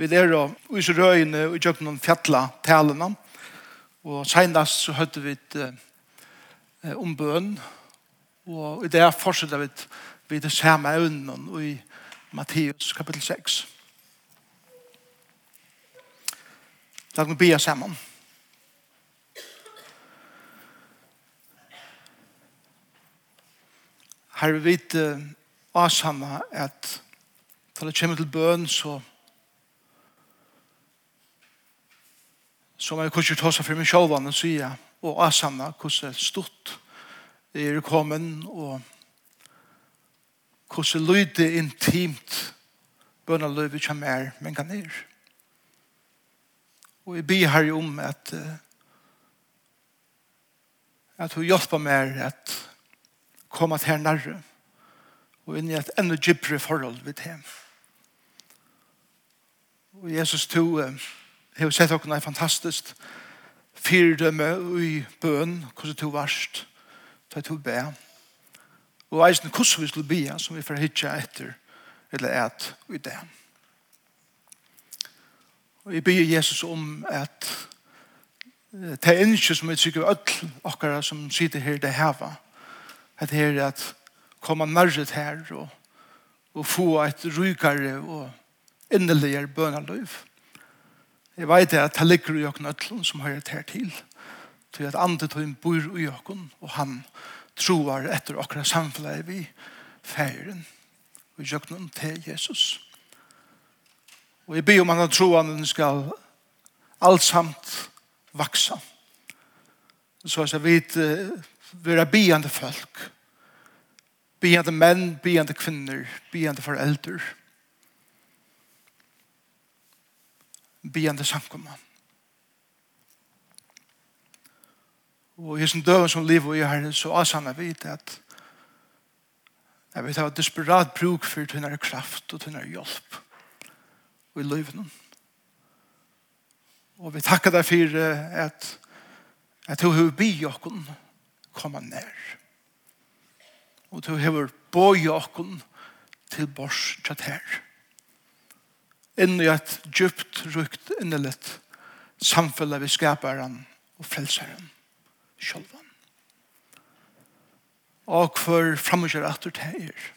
Vi er og i røyene og gjør noen fjattla talene. Og senest så hørte vi et eh, ombøn. Og i det fortsetter vi, vi det samme øvnen og i Matteus kapittel 6. La oss be sammen. Her vi vet uh, asanna at når det kommer til bøn så som jeg kunne ta seg for meg selv og sier, og avsamne hvordan stort er kommet, og hvordan lyder intimt bønneløyve kommer er, men kan er. Og jeg ber her om at at hun hjelper meg at komme til her nærre og inn i et enda djupere forhold ved henne. Og Jesus tog har sett okkur er fantastisk fyrdømme i bøn, hvordan du varst, da du be. Og eisen hvordan vi skulle be, som vi får hitja etter, eller et i det. Og jeg ber Jesus om at det er ikke som jeg sikker ødel okkara som sitter her det heva, at her er at komme nærret her og, og få et rykare og inneligere bønaløyf. Jeg vet at det ligger i åkken øtlen som hører her til. Til at andre tøyen bor i åkken, og han troar etter åkra samfunnet vi feiren. Og gjør til Jesus. Og jeg ber om han at han skal alt samt vaksa. Så jeg vet være biande folk, biande menn, biande kvinner, biande foreldre, bygjande samkomman. Og i sin døven som liv og i har så asanna vi det at jeg vet at desperat bruk for tunnere kraft og tunnere hjelp og i livet. Og vi takkar deg for at at du har by jokken komme nær. Og du har bøy jokken til bors til her inn i et djupt, rukt, innelitt samfunnet vi skaper han og frelser han selv. Og for fremgjør at du teier.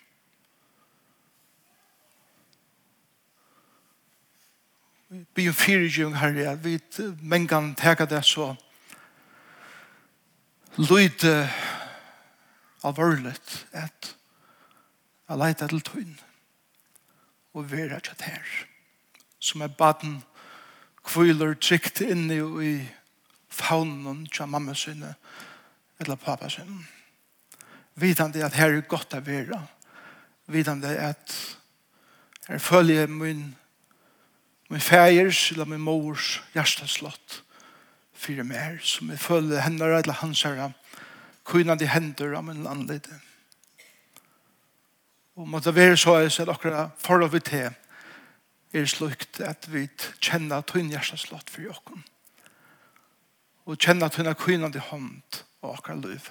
Vi er fyrirgjøring, her, ja. vi mengan teka det så lyde alvorligt at jeg leiter til tøyn og vera tjatt her. Amen som er baden kviler trygt inne i faunen til mamma sinne eller pappa sinne. Vidande at her er godt å være. Vidande at her følger min min fægers eller min mors hjerteslott fyrir mer som jeg følger henne eller hans herre kunnande hender av min landlite. Og måtte være så er det akkurat forhold vi til er slukt at vi kjenner tøyn hjertet slått for jokken. Og kjenner tøyn av kvinnan til hånd og akkurat liv.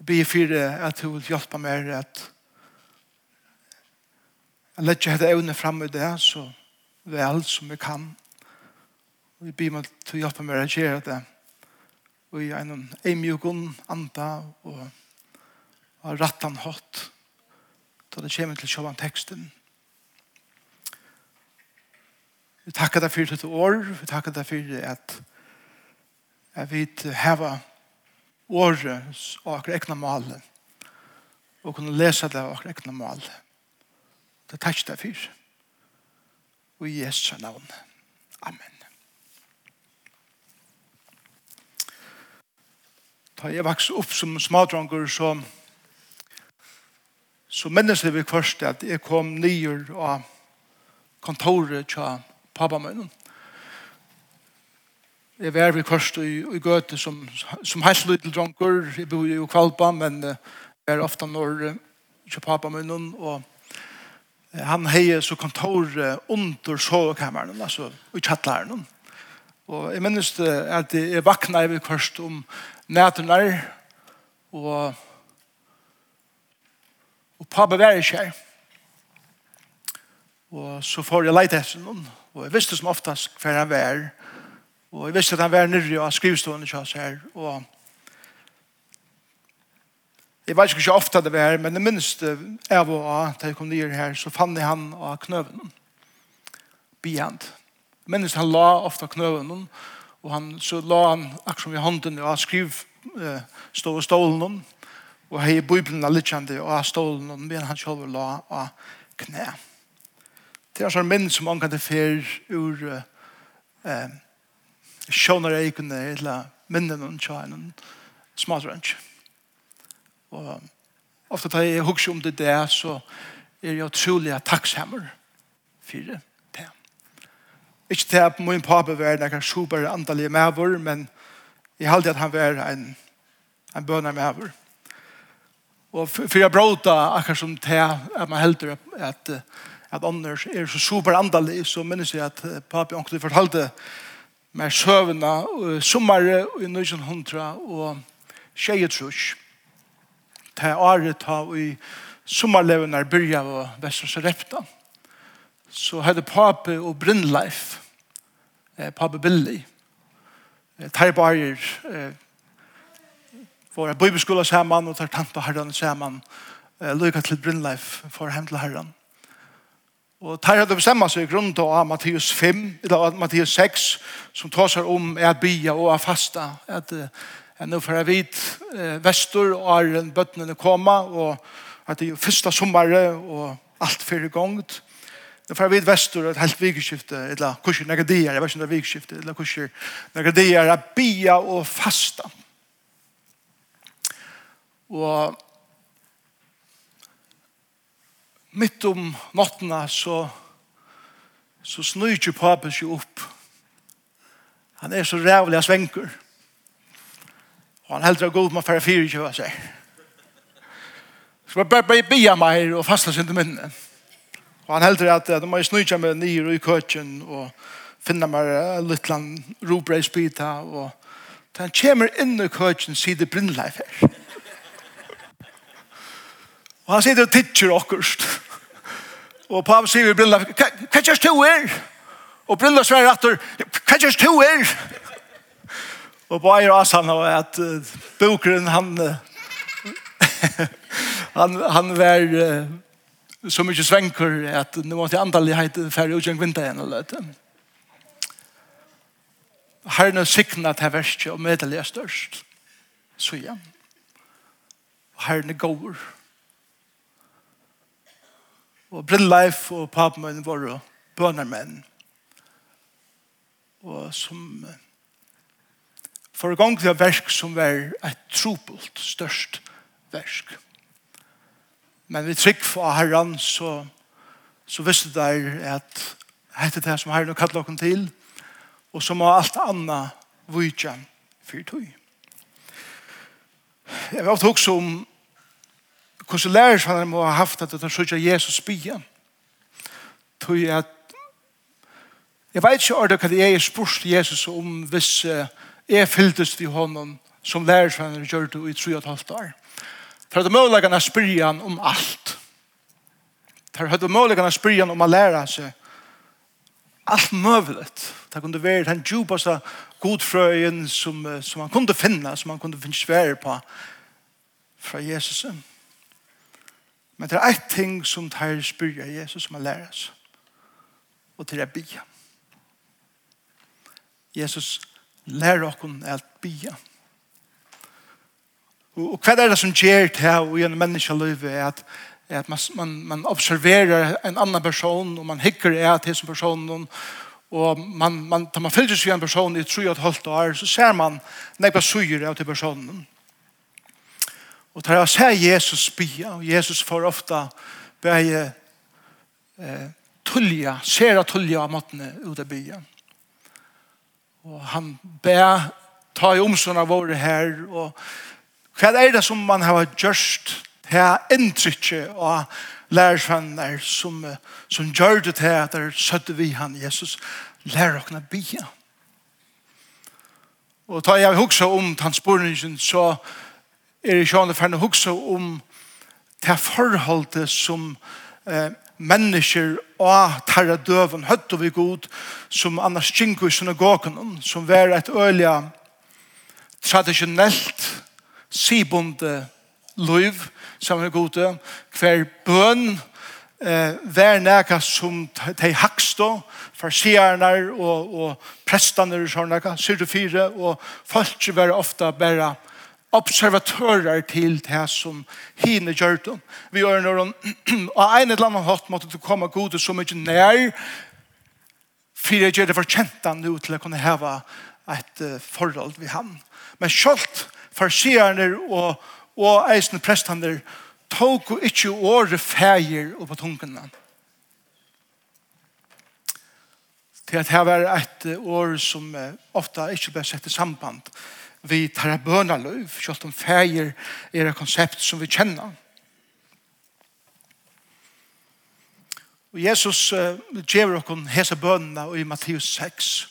Jeg ber for at du vil hjelpe meg at jeg lett ikke hette evne frem i det så vel som jeg kan. Og jeg ber meg til å hjelpe meg å gjøre det og i en eimjukon anda og rattan hatt da det kommer til sjåvan teksten. Vi takkar deg for dette år, vi takkar deg for at jeg vet heva året og akkur ekna male og kunne lesa det og akkur ekna male. Det takkar deg for. Og i Jesu navn. Amen. Da jeg vokste opp som smadronger, så så mennesker vi først at jeg kom nyer av kontoret til pappamønnen. Jeg var vi først i, i Gøte som, som helst lydel dronker. Jeg bor jo i Kvalpa, men jeg er ofte når til pappamønnen, og han heier så kontoret under sovekammeren, altså i kattlæreren. Og jeg minnes at jeg vakna i først om nætene, og Og pappa var ikke her. Og så får jeg leite etter noen. Og jeg visste som oftast hver han var. Og jeg visste at han var nyrre og skrivstående kjøs her. Og jeg vet ikke hvor ofte det var, men det minste av og av da jeg kom ned her, så fann jeg han av knøven. Bihand. Minst han la ofte knøven. Og han, så la han akkurat i hånden og skriv stå og stålen. Og og hei Bibelen av littjande og av stålen og men han sjálf la av knæ. Det er sånn minn som omkant er fer ur eh, sjånar eikene eller minnen og tjæren smadransk. Og ofte tar jeg hukse om det der så er jeg utrolig takksammer for det. Ikke til at min pappa var en super andalig medvur, men jeg halte at han var en, en bønner medvår. Og for jeg bråta akkurat som til at man heldur at, at Anders er så super andalig, så minnes jeg at papi og onkel fortalte med søvna sommare i 1900 og tjejetrush. Det året ta i sommarlevene er byrja av Vestrosarepta. Så hadde papi og Brynleif, papi Billy, eh, får en bibelskola sammen og tar tant på herren sammen. Eh, Lykke til Brynleif for hem til herren. Og tar hadde bestemma seg grunn til av Matteus 5, eller Matteus 6, som tar seg om er bya og er fasta. At er nå får jeg vet, vestur og er bøttene koma, og at det er første sommere og alt fyrir gongt. Det får vid vestur ett helt vikskifte eller kurser några dagar, jag vet inte vilket eller kurser några dagar att bia och fasta. Og midt om nattene så, så snur ikke papen seg opp. Han er så rævlig av svenker. Og han heldur av god med færre fire kjøver seg. Så jeg bare bare bia meg og fasta sin til minne. Og han heldur at de må snurja med nir i køtjen og finna meg litt lang robreisbita. og han kommer inn i køtjen sier det brinnleif her. Og han sitter og titcher okkurst. Og pappa sier vi brilla, hva kjørs to er? Og brilla sverre atter, hva kjørs to er? Og på eier as han var at uh, bokeren han, uh, han, han var uh, så mykje svenker at nu måtte jeg antallig heit færre utgjeng vinter igjen og løte. Herren er sikna til verste og medelig er størst. Så ja. Herren er gåver. Herren Og Brill Leif og papen min var bønermenn. Og som for gang til versk som var et trupelt størst versk. Men vi trygg for herran så, så visste der at hette det som herren og kallet dere til og som må alt anna vujtja fyrir tog. Jeg vet også om Hvordan lærer han må ha haft at han sier Jesus byen? Tog at jeg vet ikke ordet hva jeg er spørst Jesus om hvis jeg fylltes til honom som lærer han gjør det i 3,5 år. For det er mulig han spyrir han om alt. For det mulig han spyrir han om å lære seg allt möjligt. Det kunde vara den djupaste godfröjen som, som man kunde finna, som man kunde finna svär på från Jesus. Men det er ett ting som tar spyrja Jesus som har lært oss. Og til å bia. Jesus lærer oss at bia. Og, og hva er det som gjør til å gjøre menneskeløyve er at at man, man, man observerer en annan person og man hikker er til som personen og man, man, tar man fyller seg en person i tru og et halvt år så ser man nekva suger av til personen Og tar jeg ser Jesus bia, og Jesus får ofta bæge eh, tullja, sera tullja av måttene ut av bia. Og han bæ, ta i omsorna våre her, og hva er det som man har gjørst her inntrykket av lærersvenner som, som gjør det til at der søtte vi han, Jesus, lærer åkne bia. Og ta jeg huksa om tansporningen, så er ikke han ferne hukse om det forholdet som eh, mennesker og tarra døven høtt og vi god som annars kjenko i synagogen som var et øyla tradisjonelt sibonde liv som er gode hver bøn eh, vær nega som de hakstå farsierne og, og prestene og sånne, syre fire og folk var ofta bare observatører til det som hine gjør det. Vi gjør noen, og en eller annen hatt måtte du komme gode så mye nær, for jeg gjør det for kjent han nå til å kunne heve et forhold ved ham. Men selv farsierne og, og eisende prestene tog og ikke året feir og på tungene. Til at her var et år som uh, ofte ikke ble sett i samband med vi tar av bønaløv, selv om feir er et konsept som vi kjenner. Og Jesus uh, gjør oss hese bønene i Matteus 6.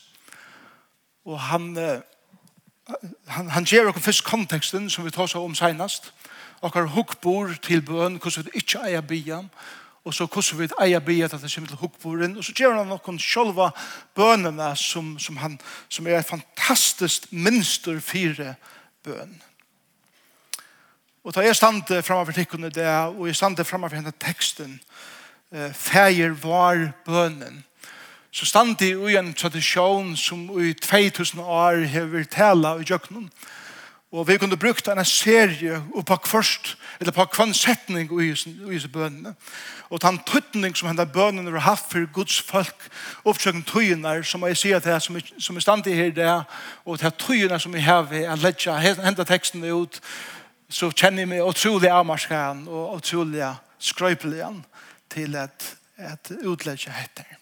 Og han, uh, han, han gjør oss først konteksten som vi tar seg om senest. Og har hukkbord til bøn, hvordan vi ikke eier byen. Og og så hvordan vi eier be at det kommer til hukkboren, og så gjør han noen sjølva bønene som, som, han, som er et fantastisk minster fire bøn. Og da jeg stande fremme for tikkene det, og jeg stande fremme for henne teksten, «Feir var bønnen», så stand i en tradisjon som i 2000 år har vi tala i jøkkenen, Og vi kunne brukt en serie og på kvørst, eller på kvann setning i disse bønene. Og den tøtning som henne bønene har haft for Guds folk, oppsøkken tøyene som jeg sier til som, som er stand i her det, og til tøyene som jeg har ved, jeg lette henter tekstene ut, så kjenner jeg meg utrolig avmarskeren og utrolig skrøypeligen til at, at utledger heter.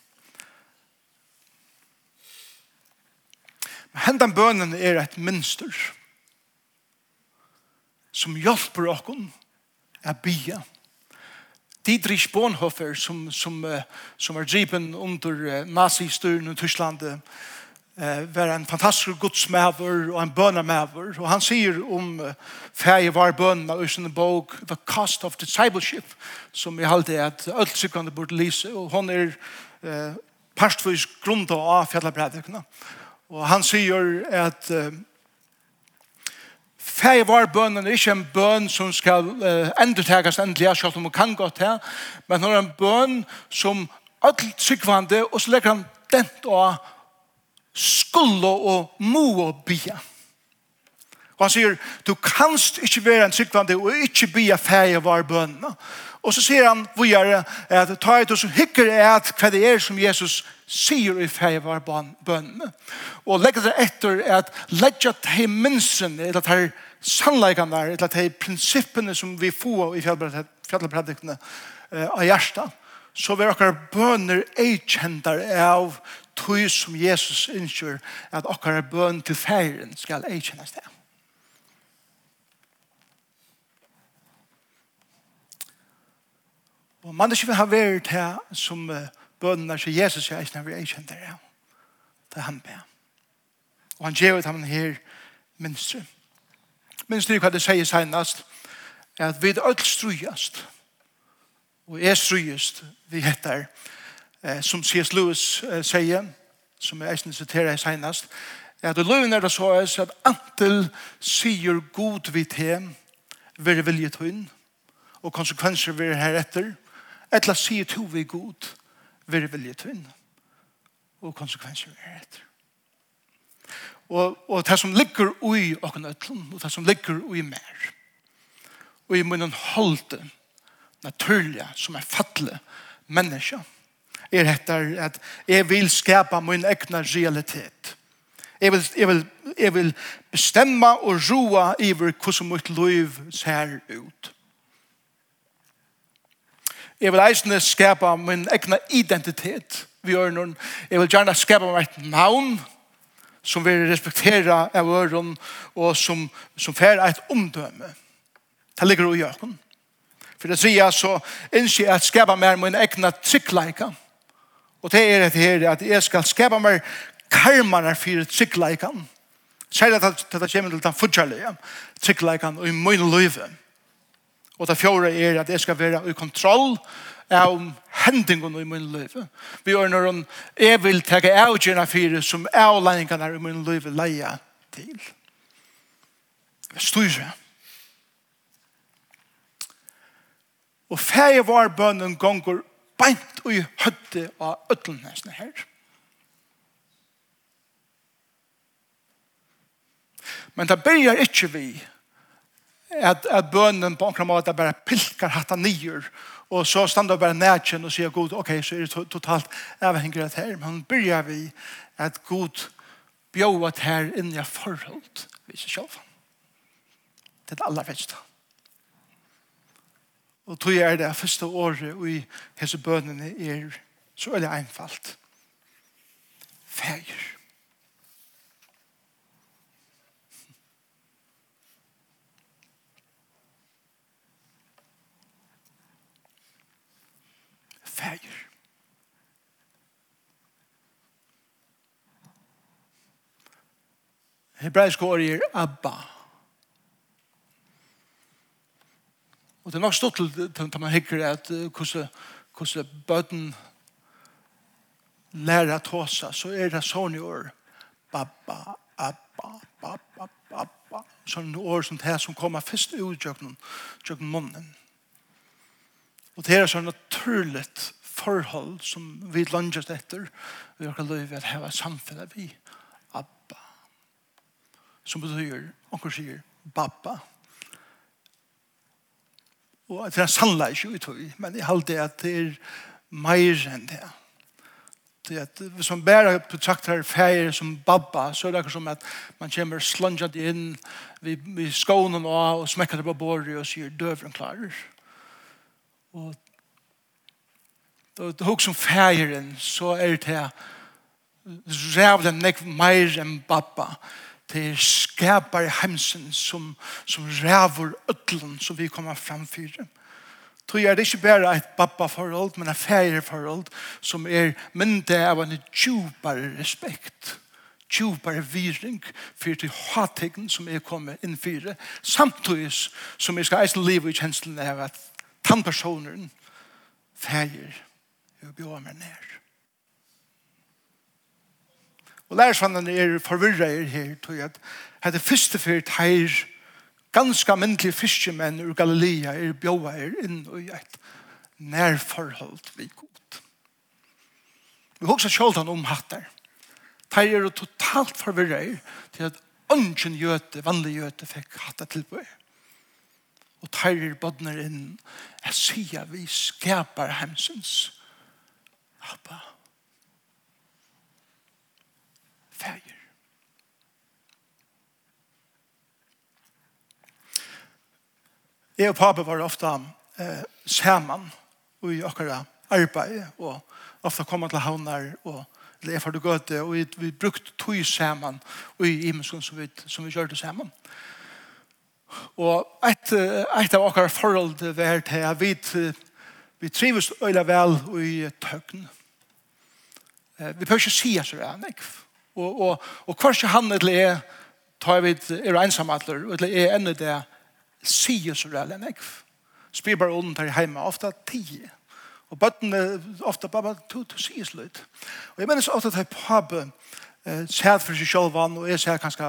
Men hendan bønene er et minster som hjelper okken a bia. Dietrich Bonhoeffer som, som, som var driven under nazistyren i Tyskland var en fantastisk godsmæver og en bønamæver og han sier om ferie var bønene i sin bok The Cost of Discipleship som jeg halte at alt sikkerne burde lise og hon er eh, parstvis grunda av fjallabrædikene og han sier at eh, Fæg var bønnen er ikke en bønn som skal uh, endetegast endelig, selv om man kan gå her, men hun er en bønn som alt sykvande, og så legger han dent og skulle og mo og bia. Og han sier, du kanst ikke være en tryggvande og ikke bli affære var bønna. Og så sier han vi gjør det, at ta et og så hikker er at hva det er som Jesus sier i fære var bønna. Og legger det etter at legger det minsen, eller det her sannleikene der, eller det her prinsippene som vi får i fjallpredikene av hjertet, så vil dere bønner eikjendere av tog som Jesus innskjør at dere bøn til feiren skal eikjennes det. Og man ikke vil ha vært her som bønene til Jesus er ikke når vi er kjent der. Det er han ber. Og han gjør at han her minstru. Minstru hva det sier senast er at vi er alt strujast og er strujast vi heter eh, som C.S. Lewis eh, sier som jeg eisen siterer senast er at løven er det så er at antil sier god vi til vil vilje til og konsekvenser vi er heretter Etla sier to vi god, vi vilje til Og konsekvenser er etter. Og, og det som ligger ui okken øtlen, og det som ligger ui mer. Og i munnen holde, naturlige, som er fattle, menneske, er etter at jeg vil skapa min egna realitet. Jeg vil, jeg vil, jeg vil bestemme og roa iver hvordan mitt liv ser ut. Jeg vil eisende skapa min egna identitet vi gjør noen. Jeg vil gjerne skapa meg et navn som vil respektera av øren og som, som fer et omdømme. Det ligger i øken. For det sier så innskje jeg at skapa meg min egna tryggleika. Og det er det her at jeg skal skapa meg karmene for tryggleikan. Særlig at det kommer til den fudgjerlige tryggleikan og i min løyve. Og det fjore er at jeg skal være i kontroll av hendingen i min liv. Vi gjør når hun, jeg vil tege avgjørende fire som avleggingene i min liv leie til. Jeg styrer. Og ferie var bønnen gonger beint og i høtte av ødlenesene her. Men det begynner ikke vi at, at bønnen på omkring måte bare pilkar hatta nyer, og så standa bare nætjen og sier god, ok, så er det totalt avhengig av det her, men byrjar vi at god bjóa det her inn i forhold, vi ser sjálf. Det er det aller verste. Og tog er det første året og i hese bønnene er så er det einfalt. Fæger. fæger. Hebraisk ord er Abba. Og det er nok stått til når man hikker at hvordan, bøten lærer at håsa, så er det sånne ord. Babba, Abba, Babba, Babba. Sånne ord som det her som kommer først ut i munnen. Og det er så naturligt forhold som vi lønges etter. Vi har lov at heva samfunnet vi Abba. Som betyr, onker sier Babba og det er sannleis jo i tog men jeg halte at det er meir enn det. Det at hvis man bare betrakter feir som babba, så er det akkur som at man kommer slanjant inn vi, vi skånen av og smekker det på bordet og sier døvren klarer. Og då du hugsa som fægeren, så er det rævlen nek meir enn babba. Det skapar hemsen som, som ræver ødlen som vi kommer fram for. Tog er det ikke bare et babba-forhold, men et fægere-forhold som er mynda av en djupare respekt djupare viring for til hattegn som er kommet inn for samtidig som jeg skal eisen liv i kjenslene av at han personen, fæger, og bjør meg ned. Og lærersvannene er forvirret er her, tog at hette første fyrt her, ganske myndelige fiskemenn ur Galilea er bjør er inn i et nærforhold vi god. Vi husker selv han om der. Teir er totalt forvirret er til at ønsken gjøte, vanlig gjøte, fikk hattar tilbøy og tærer bodner inn. Jeg sier vi skaper hemsens. Abba. Fæger. Jeg og pappa var ofte eh, sammen og i akkurat arbeid og ofte kom til havnar og eller jeg farlig gøte og vi, vi brukte tog sammen og i imenskene som vi, som vi kjørte sammen. Og Og et, et av akkurat forhold var til at vi, vi trives øyla vel i tøkken. Vi prøver ikke å si at det er nek. Og, og, og hver ikke han eller jeg tar vi er ensamhetler, og eller jeg enda det sier så det er nek. Spyr bare ånden til hjemme, ofte ti. Og bøttene ofte bare to, to sier litt. Og jeg mener så ofte at jeg på sæt for seg selv og jeg ser kanskje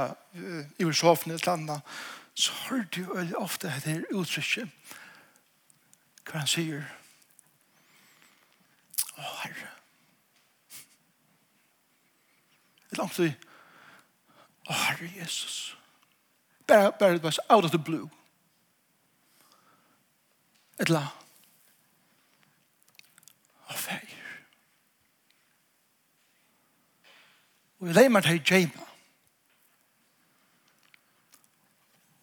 i sofaen et eller annet så har du veldig ofte dette uttrykket. Hva han sier. Å, Herre. Et langt vi Å, Herre Jesus. Bare, bare, det bare, out of the blue. Et la Å, feir Og vi leimer til James.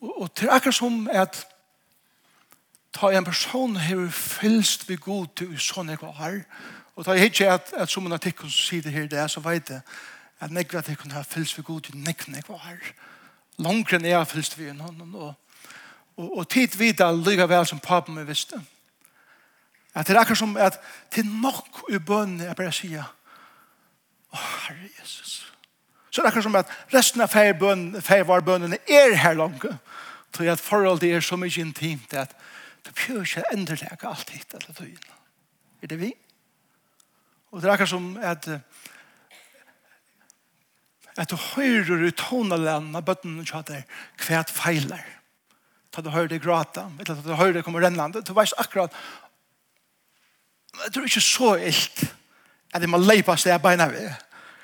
Og, og til akkurat som at ta en person her fylst vi god til i sånne jeg har, og ta ikke at, at som en artikkel som sier det her det er, så vet jeg at nekva at jeg kunne ha fylst vi god til nekva jeg har. Langere enn jeg har fylst vi innan, og, og, og tid videre lykker vel som papen min visste. At det er akkurat som at til nok i bønene jeg bare sier, Åh, oh, Herre Jesus. Så det er akkurat som at resten av feierbønnen, feiervarbønnen er her langt. Tror at forholdet er så mye intimt at du prøver ikke å endelega alt hit eller tøyen. Er det vi? Og det er akkurat som at at du hører i tonelandene bøttene til at det kvært feiler. Ta du hører det gråta, eller at du hører det kommer rennende, Du vet akkurat jeg tror ikke så ilt at jeg må leipa seg beina ved.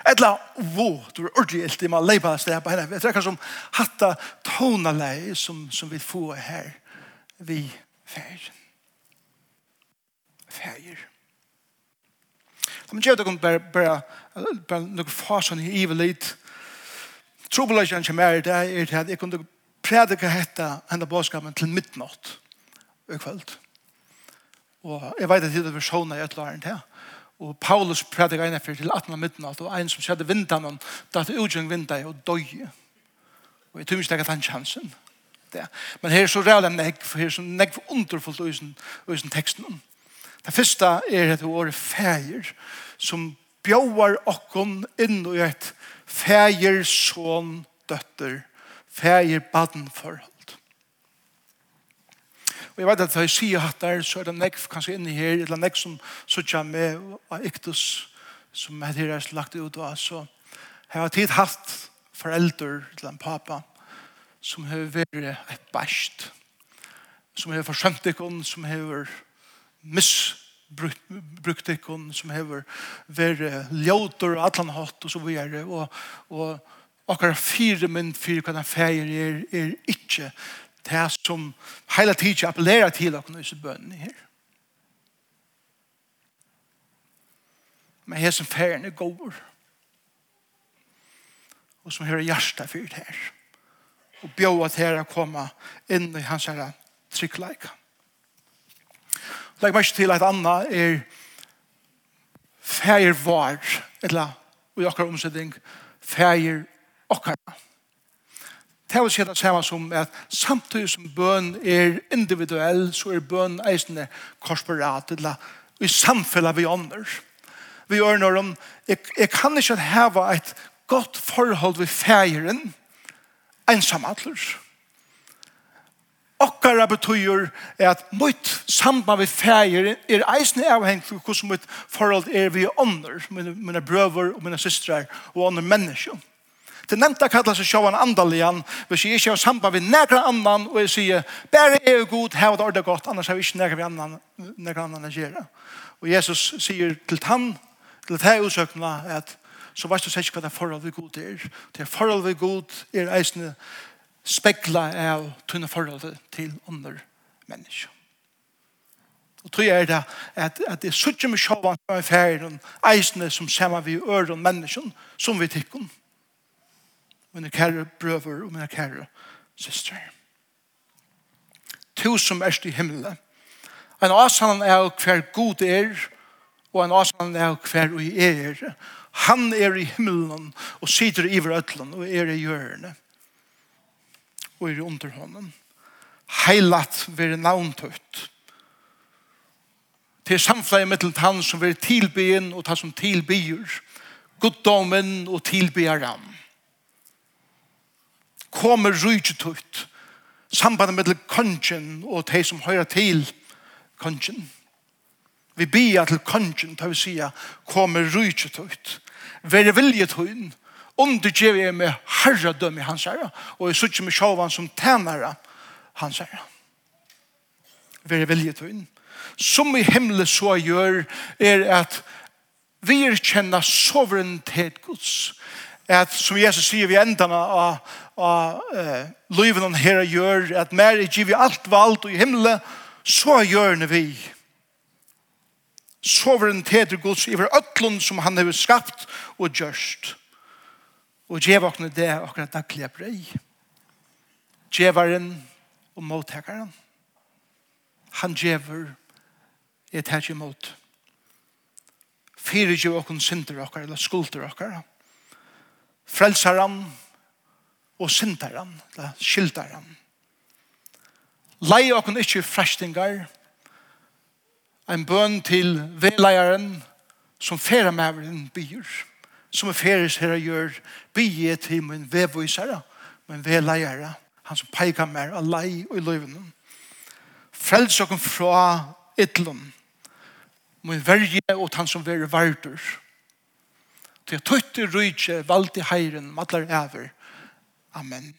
Etla, wo, du er ordentlig ilt i man leipa sted på henne. Jeg trekker som hatta tonalei som, som vi få her. Vi færen. Færen. La man gjør det bare, bare, bare noen fasen i ivelit. Trobelagen som er det er at jeg kunne prædika hetta henne båskapen til midtnått i kveld. Og jeg vet at det er versjoner i et lærent her. Og Paulus prædikar ene fyrir til 18 midnatt, og ein som skjedde vindan, og datt utgjeng vindan, og døy. Og jeg tror ikke det er den chansen. Det. Men her er så reale negg, for her er så negg for underfullt i sin teksten. Det første er et år fægir, som bjóar okkon inn og et fægir, son, døtter, fægir, baden forhold. Og jeg vet at da jeg sier hatt der, så er det nekv kanskje inne her, eller nekv som sutja med av iktus, som er her er lagt ut av, så jeg har tid hatt foreldre til en pappa, som har vært et bæst, som har forsømt ikon, som har misbrukt ikon, som har vært ljóter og atlan hatt, og så videre, og, og akkurat fire mynd fire hva den feir er, er ikke det som hele tiden appellerer til dere disse bønene her. Men her som ferien er god. Og som hører hjertet fyrt her. Og bjør at her er kommet inn i hans her tryggleik. Legg meg ikke til at Anna er feir var, eller i akkurat omsetning, feir akkurat. Det vil si det samme som at samtidig som bøn er individuell, så er bøn eisende korporat, eller i samfunnet vi ånder. Vi gjør når om, jeg, jeg kan ikke heve et godt forhold ved feiren, ensamhetler. Okkara betyr at mitt samband med feiren er eisende avhengt av hvordan mitt forhold er vi ånder, mine, mine brøver og mine systrar og ånder mennesker. Det nevnte kallar seg sjåan andalian, hvis jeg ikke har samband med nekra annan, og jeg sier, bare er jo god, heva det ordet godt, annars har vi ikke nekra vi annan, nekra annan å gjøre. Og Jesus sier til han, til det her utsøkna, at så varst du ikke hva det forhold vi god er. Det forhold vi god er eisne spekla av tunne forhold til andre mennesker. Og tror jeg er det at, at det er suttje med sjåvan som er ferien, eisene som ser vi øren mennesken som vi tikkene mine kære brøver og mine kære søster. To som er i himmelen. En avsann er hver god er, og en avsann er hver vi er. Han er i himmelen og sitter i vrøtlen og er i hjørnet og er under hånden. Heilat være navntøtt. Til samfunnet med han som vil tilbyen og ta som tilbyer. Goddommen og tilbyeren kommer rydget ut. Sambandet med kongen og de som hører til kongen. Vi bier til kongen, da vi sier, kommer rydget ut. Vær vilje tøyen, undergjev jeg med herredøm i hans herre, og jeg sitter med sjåvan som tænare hans herre. Vær vilje til tøyen. Som i himmelen så gjør, er at vi erkjenner sovrentet Guds, at som Jesus sier vi endan av, av eh, livet han her gjør, at mer er givet alt valgt og i himmelen, så gjør han vi. Soverenitet er gods iver øtlund som han har skapt og gjørst. Og gjev okne det akkurat daglige brei. Gjevaren og mottakaren. Han gjever et her imot. Fyre gjev okne synder okkar eller skulder okkar. Okkar frelsaren og syndaren, eller skyldaren. Leie okken ikke fræstingar, en bøn til vedleieren som færa mæveren byr, som er færes her gjør bygje til min vevvisere, min vedleiere, han som peikar mer av lei og i løyvene. Frels okken fra ytlom, min verje og han som verer vartur, For jeg tøytte rydtje i heiren matler over. Amen.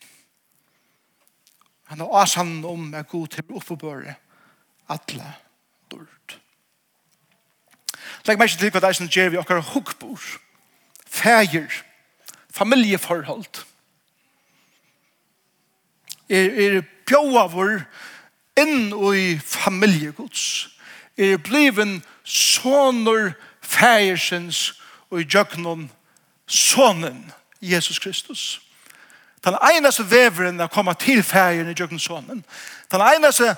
Han har avsannen om er god til å oppebøre alle dård. Legg meg ikke til hva det er som gjør vi akkurat hukkbord, feir, familjeforhold. Er, er bjøa vår inn i familjegods. Er bliven soner feirsens og i djøknon sonen Jesus Kristus. Den eneste veveren er kommet til ferien i djøknon sonen. Den eneste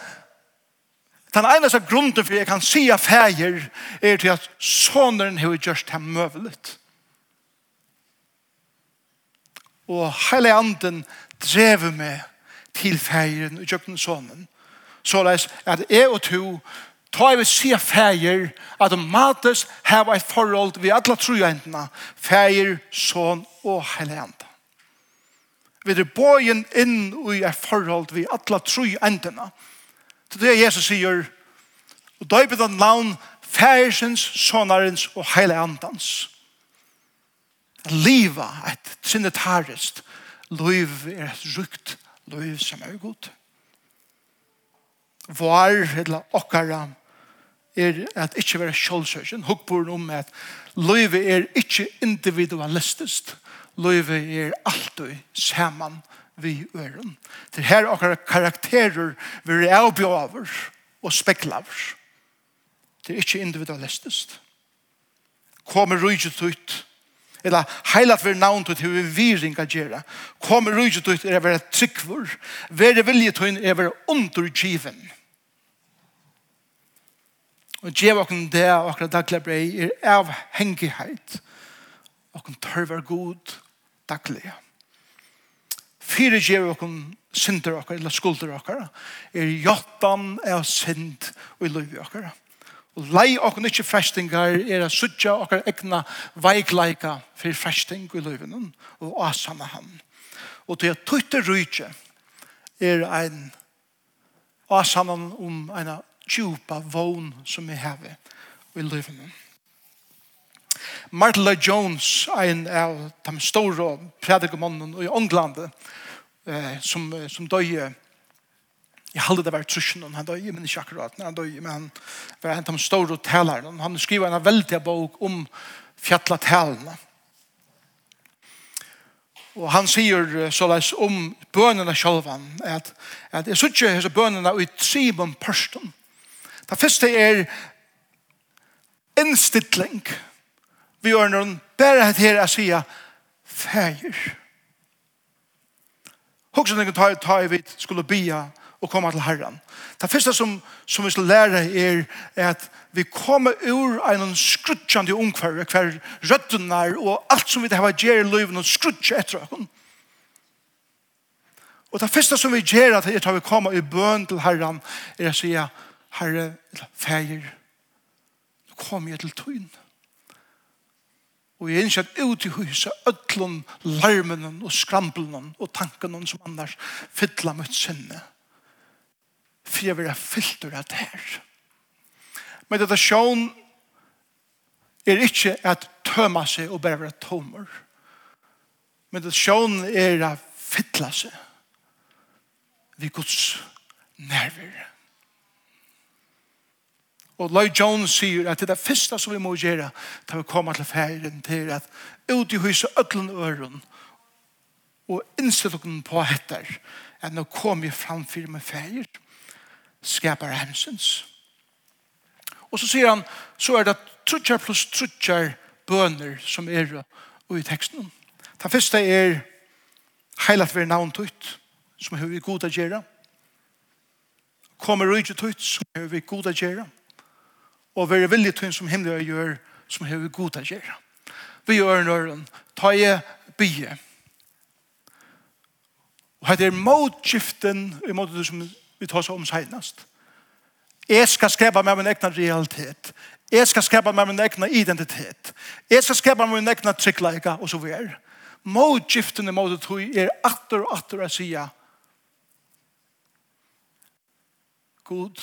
Den eneste grunden for jeg kan si av feir er til at sonen har gjort ham møvelet. Og hele anden drever meg til feiren og gjøkken sonen. Så leis at jeg og to ta i vi sier feir at de mates heva et forhold vi alle troendene feir, son og heiligende. Vi er bojen inn i et forhold vi alle troendene. Til det Jesus sier og da er vi den navn feirsens, sonarens og heiligandens. Liva et trinitarisk liv er et rukt liv som er god. Var eller okkara er at ikke være kjølsøkjen. Hukkboren om at løyve er ikke individualistisk. Løyve er alltid saman vi øren. Det her akkurat karakterer vi er avbjøver og speklaver. Det er ikke individualistisk. Kommer rydget ut eller heilat vi navn til hur vi ringa gjerra. Kommer rujget ut er vera tryggvur. Vere vilje til er vera undergiven. Og gjev okken det og akkurat daglig brei er avhengighet. Okken tørver god daglig. Fyre gjev okken synder okker, eller skulder okker, er jottan er synd og i løyvi okker. Og lei okken ikke frestingar er a sutja okker egna veikleika for fresting i løyvinen og asana han. Og til at tøyte rujtje er ein asana om en djupa vån som vi har i livet. Martin Lloyd Jones, en av de store predikemånden i England, eh, som, som døde Jeg halde det var trusjen, han døg, men ikke akkurat, han døg, men han var en av de store talerne. Han skriver en veldig bok om fjattla talene. Og han sier såleis om bønene sjølvan, at, at jeg sier ikke bønene i Simon Pørsten, Det første er innstilling. Vi gjør noen bare her å si feir. Hokksen jeg tar ta i vidt skulle bia og komme til Herren. Det første som, som vi skal lære er, er at vi kommer ur en skrutsjande ungkvar hver røttene og alt som vi har gjør i livet og skrutsje etter oss. Og det første som vi gjør at vi kommer i bøn til Herren er å sier herre, eller feir, nå kom jeg til tøyen. Og jeg innskjøtt ut i huset ødlån, larmen og skrambelen og tanken som annars fytla mot sinne. For jeg vil ha fyllt av det her. Men dette sjån er ikke at tøma seg og bare være tomer. Men dette sjån er at fytla seg. Vi guds nerver. Og Lloyd Jones sier at det er det første som vi må gjøre til vi kommer til ferien til at ut i huset ødlen øren og innstille dere på etter at nå kommer vi framfor med ferier skaper hensens. Og så sier han så er det trutjar pluss trutjar bøner som er i teksten. Den første er heilat ved navn tøyt som har vi god å gjøre. Kommer ut i tøyt som har vi god å gjøre og være villig til som himmelig og gjør som har vi god å gjøre. Vi gjør en øren, ta i bygge. Og her er motskiften i måte som vi tar seg om senest. Jeg skal skrepa med min egen realitet. Jeg skal skrepa med min egen identitet. Jeg skal skrepa med min egen tryggleika og så videre. Motskiften i måte tog er atter og atter å si God,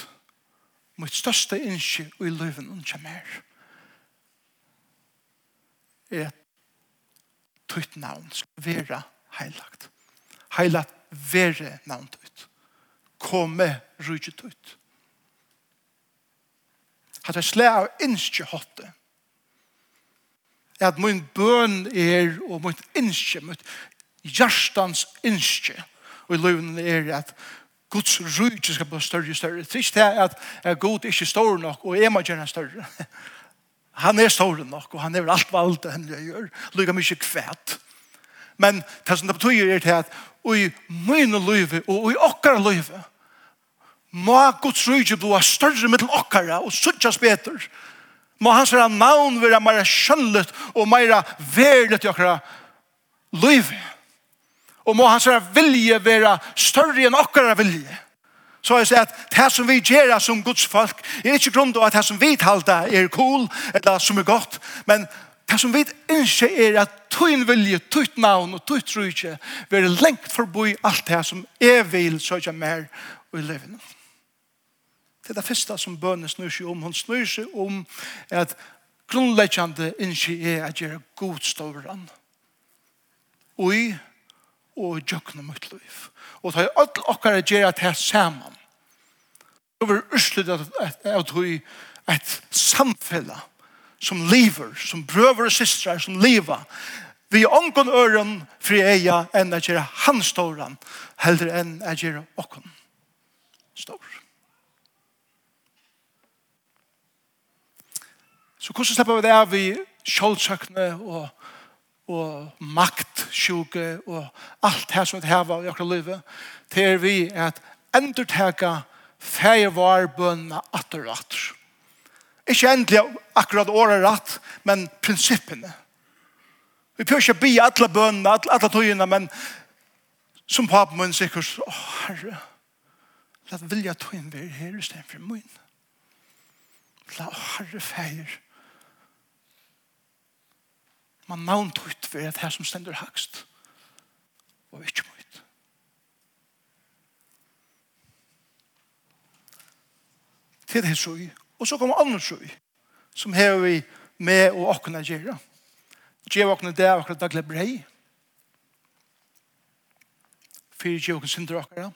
mitt største innskje i løven og ikke mer er at tøyt navn skal være heilagt. Heilagt være navn tøyt. Komme rydget tøyt. At jeg slår av innskje hotte at min bøn er og min innskje mitt hjertans innskje og i løven er at Guds rujtje skal bli større og større. Det er ikke det at Gud ikke er stor nok, og jeg må gjøre større. Han er stor nok, og han er alt valgt det han gjør. Lykke mye kvæt. Men det som det betyr er til at i mine løyve og i okkar løyve må Guds rujtje bli større med okkara og suttjes bedre. Må hans navn være mer skjønnet og mer verlet i okkara løyve. Løyve Og må hans vilje være større enn okkara vilje. Så jeg sier at det som vi gjør som Guds folk er ikke grunn til at det som vi talte er cool eller som er godt, men det som vi ikke er at tøyn vilje, tøyt navn og tøyt rydje være lengt forbi alt det som jeg vil søke mer i livet. Det er det første som bønene snur seg om. Hun snur seg om at grunnleggende ikke er at gjøre god ståren. Og i og djøkna mitt liv. Og ta i alt okkar gjerra til saman. Det var urslut av tog et samfella som lever, som brøver og systrar, som lever. Vi ångon øren fri eia enn at gjerra han ståran, heller enn at gjerra okkon stor. Så hvordan slipper vi det av i kjoldsøkne og og makt sjuke og alt her som vi har i akkurat livet, til er vi at endurteka feivarbøn bønna atter og atter. Ikke endelig akkurat året rett, men prinsippene. Vi prøver ikke å bli alle bønna, alle, alle tøyene, men som papen min sikker, å herre, la vilja tøyene være her i stedet for min. La herre feir, man navn tøyt for at her som stender hakst og ikke møyt. Til det søy, og så kommer andre søy som har vi med og åkne gjøre. Gjør åkne det og åkne daglig brei. Fyre gjør åkne synder åkne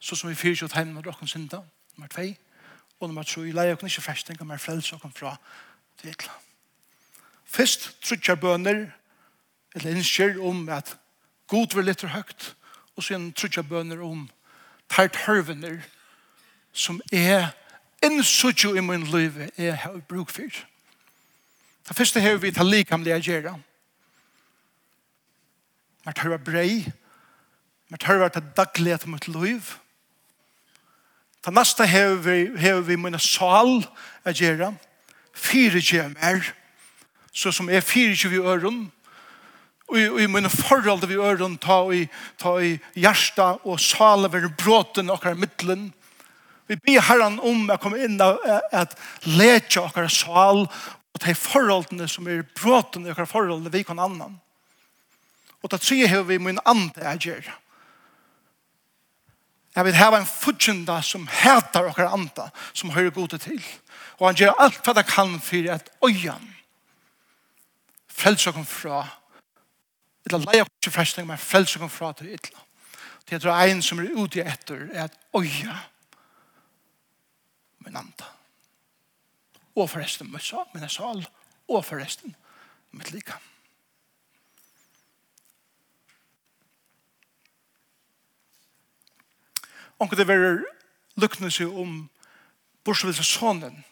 så som vi fyre gjør tegn med åkne synder nummer 2 og nummer 3 leie åkne ikke fresting og mer frelse åkne fra det etter. Fyrst trutjar bønner, eller innskjer om at god vil litt høgt, og så trutjar bønner om tært hørvener som er innsutjo i min liv er her bruk for. Det første har vi tar likamlige gjerne. Mer tørre brei, mer tørre til daglighet mot liv. Det neste har vi, har vi mine sal gjerne. Fire gjerne så som er fyrir ikke vi øren, og i mine forhold vi øren, ta i, ta i hjärsta og sale ved bråten okkar middelen. Vi ber herren om å komme inn og at leke okkar sal og ta i forholdene som er bråten okkar forholdene vi kan annan. Og da tror jeg vi min andre er gjør. Jeg vil ha en fudgjenda som heter okkar andre, som hører gode til. Og han gjør alt hva det kan for at øyan frelse kom fra et Illa leie kutsi frestning, men frelse kom fra til et illa. Det er en som er ute etter, er at oja min anda. Og forresten min sal, min sal, og forresten mitt lika. Onkel det verer lukkne seg om borsvilsesånen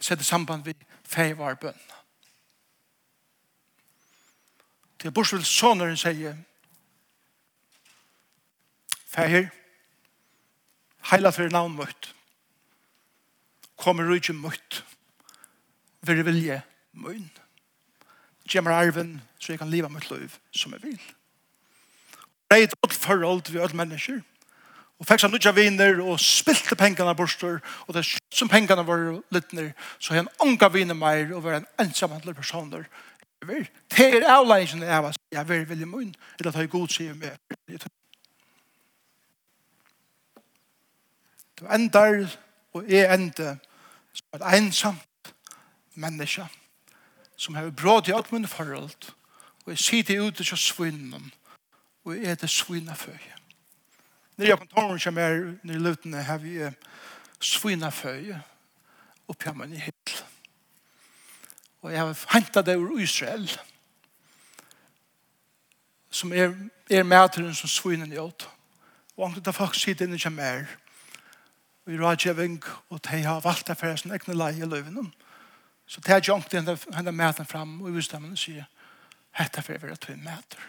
sett i samband vi feivar bønnen til Borsvild Soneren sier, Fæher, heila fyrir navn møtt, kommer rujtje møtt, vir vilje møyn, gjemmer arven, så jeg kan liva møtt løyv som jeg vil. Reit all forhold vi all mennesker, og fikk seg nødja viner, og spilte pengene borster, og det som pengene var littner, så han unga viner meir, og var en ensamhandler personer, og ver det er avleisen av at jeg ver veldig munn eller at god sier med. du endar og er ender som et ensamt menneske som har bråd i alt min forhold og jeg sitter ute til svinnen og er det svinna føye Når jeg kontoren som er nere i lutene har vi svinna føye og pjaman i hitt Og jeg har hentet det ur Israel. Som er, er mæteren som svinen åt. Og anker det faktisk sier det ikke er mer. Og i rådgjøving, og de har valgt det for sin egne leie i løven. Så det er ikke anker henne, henne mæteren frem, og i bestemmene sier, hette for å at vi mæter.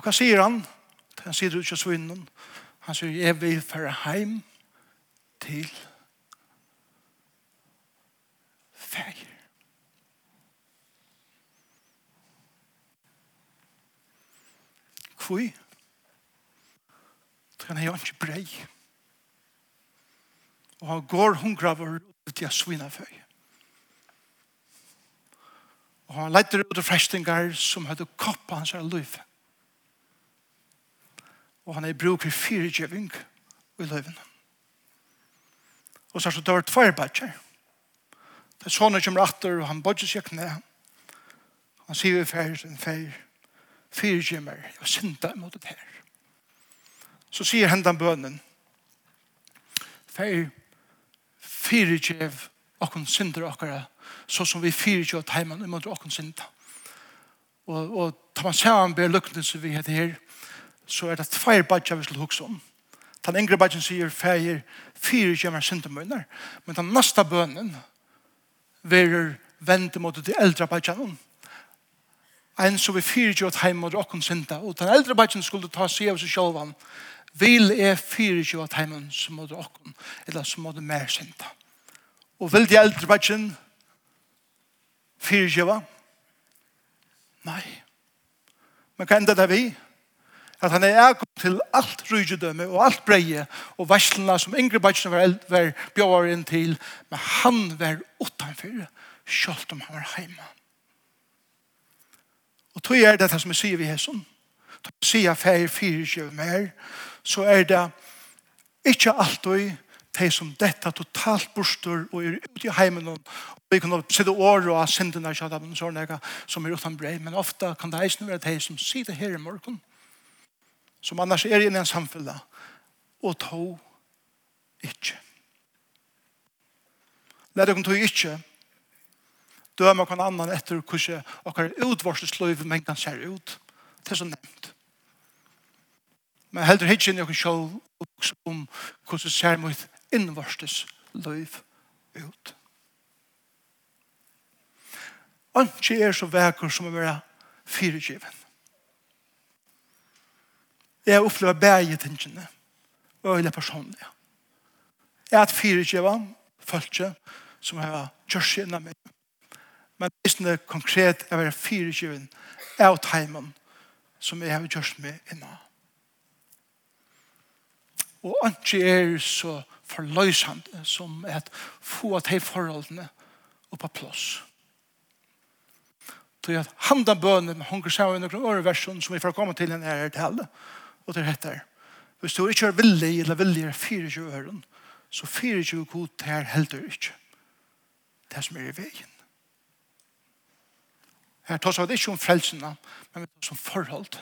Og hva sier han? Han alt. Han sier ikke svinnen. Han sier, jeg vil fære heim til feir. Hvor? Han er jo ikke brei. Og han går hungraver ut i svina feir. Og han leiter ut av frestingar som hadde koppa hans her løyfe og han er bruk for fire djeving i løven. Og så er det dør tvær badger. Det er sånne som ratter, og han bodger seg knæ. Han sier vi fer, en fer, fire djemer, og synda imot det her. Så sier hendan bønnen, fer, fire djev, og hun synder okkara, så som vi fire djev, og heimann imot okkara synda. Og, og tar man sammen, ber lukkende som vi heter her, så er det tveir badja vi skal hugsa om. Den yngre badjen sier feir fire kjemmer syndemøyner, men den nasta bønnen verer vente mot de eldre badjanen. En så vi fire kjørt heim mot okken synda, og den eldre badjen skulle ta seg av seg sjålvan, vil er fire kjørt heim mot okken, eller som mot mer synda. Og vil de eldre badjen fire kjørt? Nei. Men hva enda det vi? Nei at han er æg til alt rydgjødømme og alt breie og varslene som yngre bætsene var, var bjøver inn til, men han var utenfor, selv om han var hjemme. Og tog er det som jeg sier vi her sånn. Tog jeg sier færre fire kjøv mer, så er det ikke alltid de som dette totalt borster og er ute i heimen og vi kan sitte år og ha syndene som er uten brei, men ofte kan det eisen være de som sitter her i morgen som annars er inne i en samfunn og to ikke. Lær dere to ikke døme noen annan etter hvordan dere utvarselsløyve men kan se ut. Det er så nevnt. Men heldur hitjen dere selv også om hvordan ser mot innvarselsløyve ut. Anki er så vekker som å være fyrirgiven. Jeg opplever bæge tingene. Og jeg er personlig. Jeg har hatt fire kjøver, følge, som jeg har kjørt seg innan meg. Men hvis det er konkret, jeg har fire kjøver, jeg og teimen, som jeg har kjørt meg innan. Og ikke er så forløsende som at få av de forholdene oppe på plass. Så jeg handler bønene se hungersavene noen øreversjon som vi får komme til en ære til alle. Og og det heter. Hvis du ikke er villig, eller villig er 24 øren, så 24 god her helder ikke. Det som er i veien. Her tar seg ikke om frelsene, men vi tar forhold.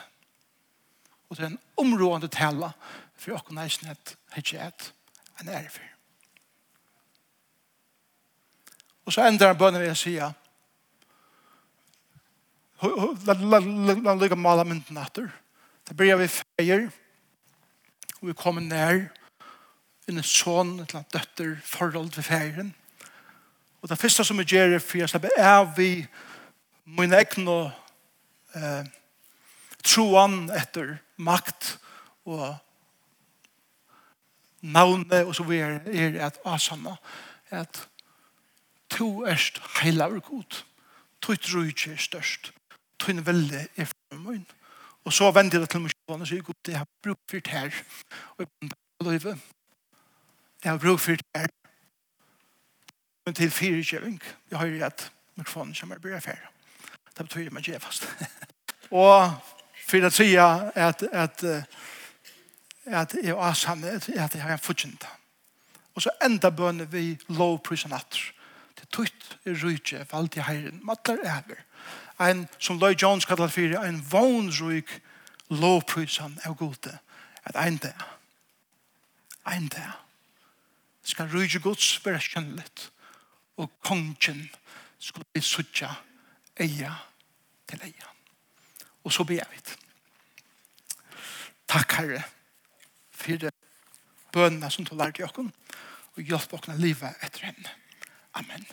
Og det er en områdende tale for åkken næsten et hedgjett en erfer. Og så endrar bønnen ved å si La lykke mala mynden etter. Da blir vi feir, og vi kommer nær, i en son, et eller annet døtter forhold til feiren. Og det første som vi gjør er for jag släpper är vi min egen og eh, troen etter makt og navne og så videre er at asanna at to erst heilar god. Tøyt rujtje er størst. Tøyn veldig er for min Og så vender jeg til meg selv og sier, Gud, jeg har brukt for det her. Og jeg blant på løyve. Jeg har brukt for det her. Men til fire kjøving, jeg har jo rett mikrofonen som er blir affære. Det betyr man ikke fast. og for å si at, at, at jeg er sammen, at jeg har en fortjent. Og så enda bønner vi lovprisen atter. Det er tøyt i rydtje, valgt i herren, matter er her en, som Lloyd Jones kallar fyrir, en vognrug lovprysan av gode. At ein dag, ein dag, skal rujge gods vera kjennligt, og kongen skal bli suttja eia til eia. Og så ber vi. Takk, Herre, for det bønene som du lærte i okken, og hjelp oss å leve etter henne. Amen.